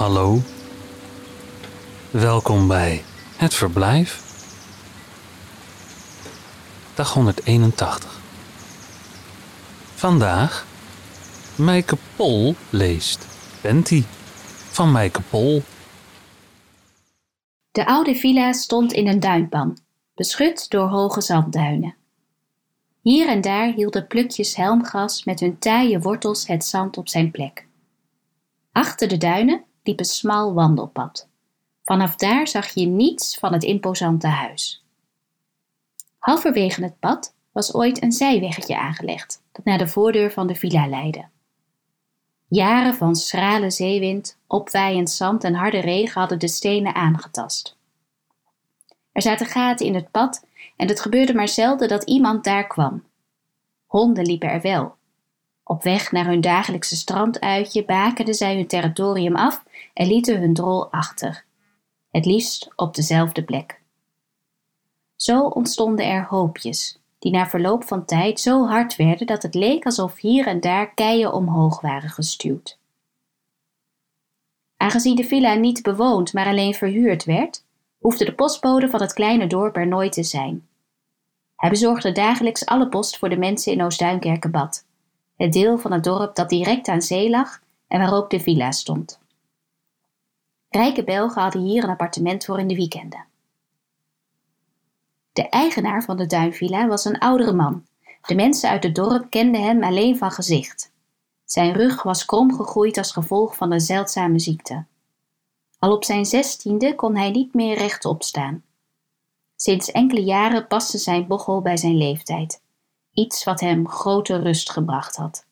Hallo. Welkom bij Het Verblijf. Dag 181. Vandaag Mijke Pol leest Penty van Mijke Pol. De oude villa stond in een duinpan, beschut door hoge zandduinen. Hier en daar hielden plukjes helmgras met hun taaie wortels het zand op zijn plek. Achter de duinen liep een smal wandelpad. Vanaf daar zag je niets van het imposante huis. Halverwege het pad was ooit een zijweggetje aangelegd dat naar de voordeur van de villa leidde. Jaren van schrale zeewind, opwaaiend zand en harde regen hadden de stenen aangetast. Er zaten gaten in het pad en het gebeurde maar zelden dat iemand daar kwam. Honden liepen er wel. Op weg naar hun dagelijkse stranduitje bakenden zij hun territorium af en lieten hun drol achter. Het liefst op dezelfde plek. Zo ontstonden er hoopjes, die na verloop van tijd zo hard werden dat het leek alsof hier en daar keien omhoog waren gestuwd. Aangezien de villa niet bewoond, maar alleen verhuurd werd, hoefde de postbode van het kleine dorp er nooit te zijn. Hij bezorgde dagelijks alle post voor de mensen in Oost-Duinkerkenbad, het deel van het dorp dat direct aan zee lag en waar ook de villa stond. Rijke Belgen hadden hier een appartement voor in de weekenden. De eigenaar van de duinvilla was een oudere man. De mensen uit het dorp kenden hem alleen van gezicht. Zijn rug was krom gegroeid als gevolg van een zeldzame ziekte. Al op zijn zestiende kon hij niet meer rechtop staan. Sinds enkele jaren paste zijn bochel bij zijn leeftijd, iets wat hem grote rust gebracht had.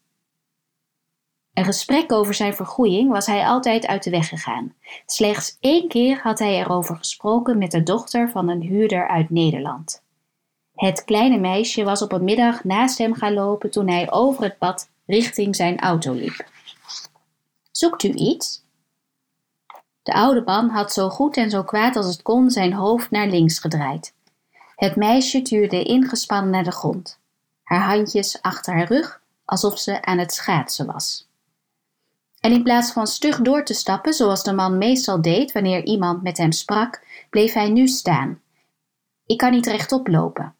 Een gesprek over zijn vergoeiing was hij altijd uit de weg gegaan. Slechts één keer had hij erover gesproken met de dochter van een huurder uit Nederland. Het kleine meisje was op een middag naast hem gaan lopen toen hij over het pad richting zijn auto liep. Zoekt u iets? De oude man had zo goed en zo kwaad als het kon zijn hoofd naar links gedraaid. Het meisje tuurde ingespannen naar de grond, haar handjes achter haar rug, alsof ze aan het schaatsen was. En in plaats van stug door te stappen, zoals de man meestal deed wanneer iemand met hem sprak, bleef hij nu staan. Ik kan niet rechtop lopen.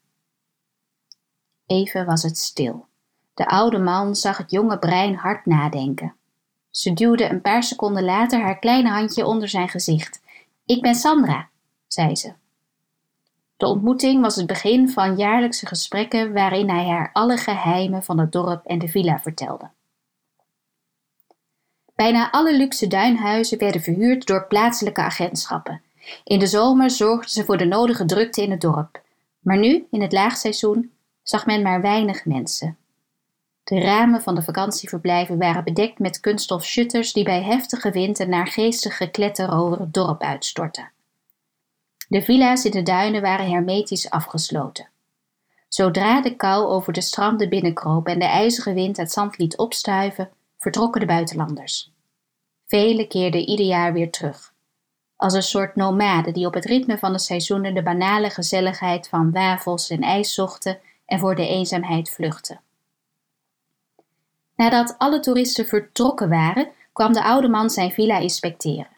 Even was het stil. De oude man zag het jonge brein hard nadenken. Ze duwde een paar seconden later haar kleine handje onder zijn gezicht. Ik ben Sandra, zei ze. De ontmoeting was het begin van jaarlijkse gesprekken waarin hij haar alle geheimen van het dorp en de villa vertelde. Bijna alle luxe duinhuizen werden verhuurd door plaatselijke agentschappen. In de zomer zorgden ze voor de nodige drukte in het dorp. Maar nu, in het laagseizoen, zag men maar weinig mensen. De ramen van de vakantieverblijven waren bedekt met kunststof shutters die bij heftige wind en naargeestig gekletter over het dorp uitstortten. De villa's in de duinen waren hermetisch afgesloten. Zodra de kou over de stranden binnenkroop en de ijzige wind het zand liet opstuiven, vertrokken de buitenlanders. Velen keerden ieder jaar weer terug, als een soort nomaden die op het ritme van de seizoenen de banale gezelligheid van wafels en ijs zochten en voor de eenzaamheid vluchtten. Nadat alle toeristen vertrokken waren, kwam de oude man zijn villa inspecteren.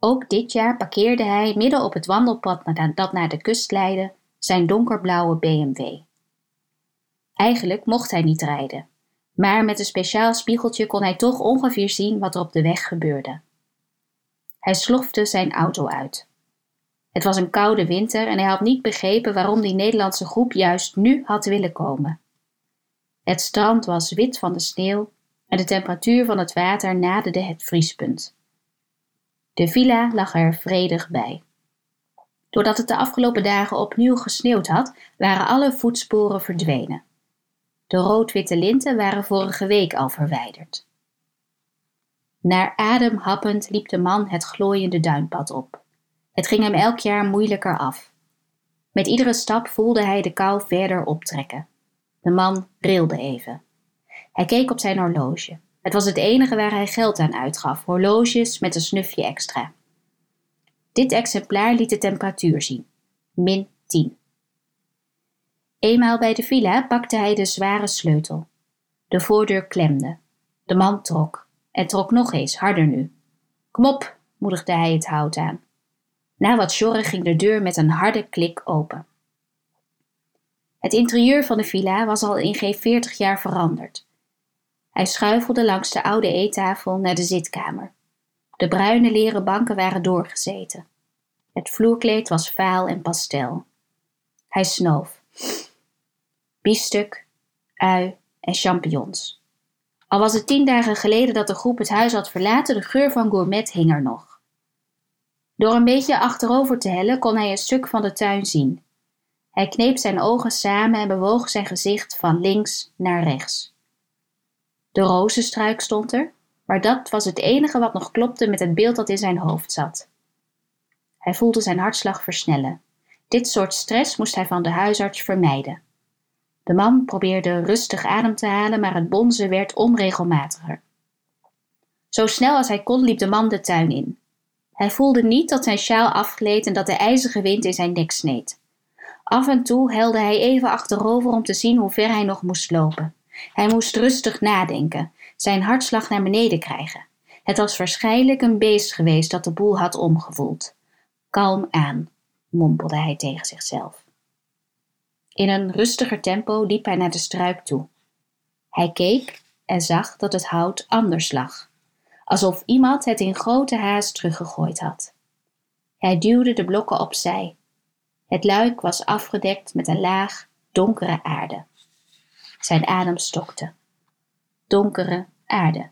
Ook dit jaar parkeerde hij midden op het wandelpad dat naar de kust leidde zijn donkerblauwe BMW. Eigenlijk mocht hij niet rijden, maar met een speciaal spiegeltje kon hij toch ongeveer zien wat er op de weg gebeurde. Hij slofte zijn auto uit. Het was een koude winter en hij had niet begrepen waarom die Nederlandse groep juist nu had willen komen. Het strand was wit van de sneeuw en de temperatuur van het water naderde het vriespunt. De villa lag er vredig bij. Doordat het de afgelopen dagen opnieuw gesneeuwd had, waren alle voetsporen verdwenen. De rood-witte linten waren vorige week al verwijderd. Naar adem happend liep de man het glooiende duinpad op. Het ging hem elk jaar moeilijker af. Met iedere stap voelde hij de kou verder optrekken. De man rilde even. Hij keek op zijn horloge. Het was het enige waar hij geld aan uitgaf, horloges met een snufje extra. Dit exemplaar liet de temperatuur zien. Min 10. Eenmaal bij de villa pakte hij de zware sleutel. De voordeur klemde. De man trok en trok nog eens harder nu. Kom op, moedigde hij het hout aan. Na wat sjorren ging de deur met een harde klik open. Het interieur van de villa was al in geen veertig jaar veranderd. Hij schuifelde langs de oude eettafel naar de zitkamer. De bruine leren banken waren doorgezeten. Het vloerkleed was vaal en pastel. Hij snoof. Biefstuk, ui en champignons. Al was het tien dagen geleden dat de groep het huis had verlaten, de geur van gourmet hing er nog. Door een beetje achterover te hellen kon hij een stuk van de tuin zien. Hij kneep zijn ogen samen en bewoog zijn gezicht van links naar rechts. De rozenstruik stond er, maar dat was het enige wat nog klopte met het beeld dat in zijn hoofd zat. Hij voelde zijn hartslag versnellen. Dit soort stress moest hij van de huisarts vermijden. De man probeerde rustig adem te halen, maar het bonzen werd onregelmatiger. Zo snel als hij kon liep de man de tuin in. Hij voelde niet dat zijn sjaal afgleed en dat de ijzige wind in zijn nek sneed. Af en toe helde hij even achterover om te zien hoe ver hij nog moest lopen. Hij moest rustig nadenken, zijn hartslag naar beneden krijgen. Het was waarschijnlijk een beest geweest dat de boel had omgevoeld. Kalm aan, mompelde hij tegen zichzelf. In een rustiger tempo liep hij naar de struik toe. Hij keek en zag dat het hout anders lag, alsof iemand het in grote haast teruggegooid had. Hij duwde de blokken opzij. Het luik was afgedekt met een laag, donkere aarde. Zijn adem stokte. Donkere aarde.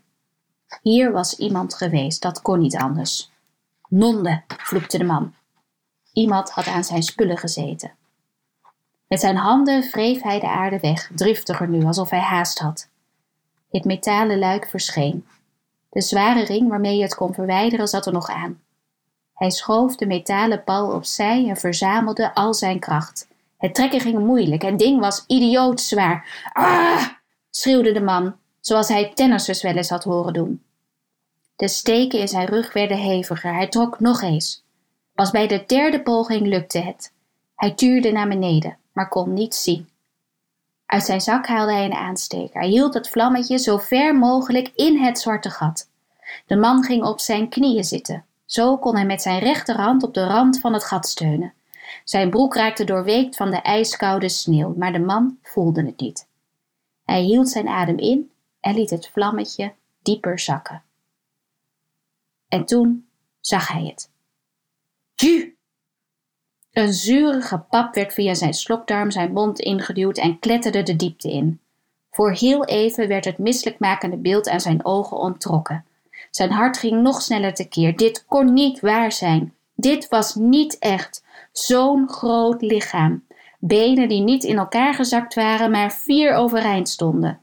Hier was iemand geweest, dat kon niet anders. Nonde, vloekte de man. Iemand had aan zijn spullen gezeten. Met zijn handen wreef hij de aarde weg, driftiger nu, alsof hij haast had. Het metalen luik verscheen. De zware ring waarmee je het kon verwijderen zat er nog aan. Hij schoof de metalen pal opzij en verzamelde al zijn kracht. Het trekken ging moeilijk, het ding was idioot zwaar. Ah! schreeuwde de man, zoals hij tennissers wel eens had horen doen. De steken in zijn rug werden heviger. Hij trok nog eens. Pas bij de derde poging lukte het. Hij tuurde naar beneden, maar kon niets zien. Uit zijn zak haalde hij een aansteker. Hij hield het vlammetje zo ver mogelijk in het zwarte gat. De man ging op zijn knieën zitten. Zo kon hij met zijn rechterhand op de rand van het gat steunen. Zijn broek raakte doorweekt van de ijskoude sneeuw, maar de man voelde het niet. Hij hield zijn adem in en liet het vlammetje dieper zakken. En toen zag hij het. Ju! Een zurige pap werd via zijn slokdarm zijn mond ingeduwd en kletterde de diepte in. Voor heel even werd het misselijkmakende beeld aan zijn ogen onttrokken. Zijn hart ging nog sneller tekeer. Dit kon niet waar zijn. Dit was niet echt. Zo'n groot lichaam. Benen die niet in elkaar gezakt waren, maar vier overeind stonden.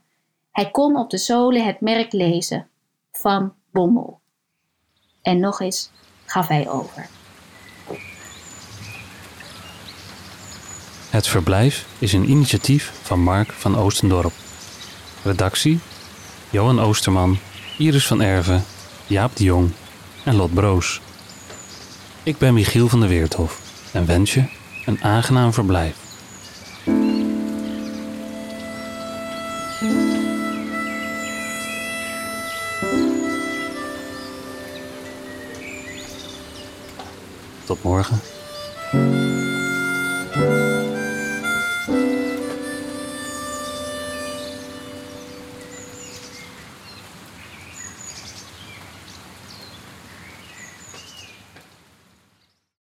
Hij kon op de zolen het merk lezen: van Bommel. En nog eens gaf hij over. Het verblijf is een initiatief van Mark van Oostendorp. Redactie: Johan Oosterman, Iris van Erven, Jaap de Jong en Lot Broos. Ik ben Michiel van der Weerthof en wens je een aangenaam verblijf. Tot morgen.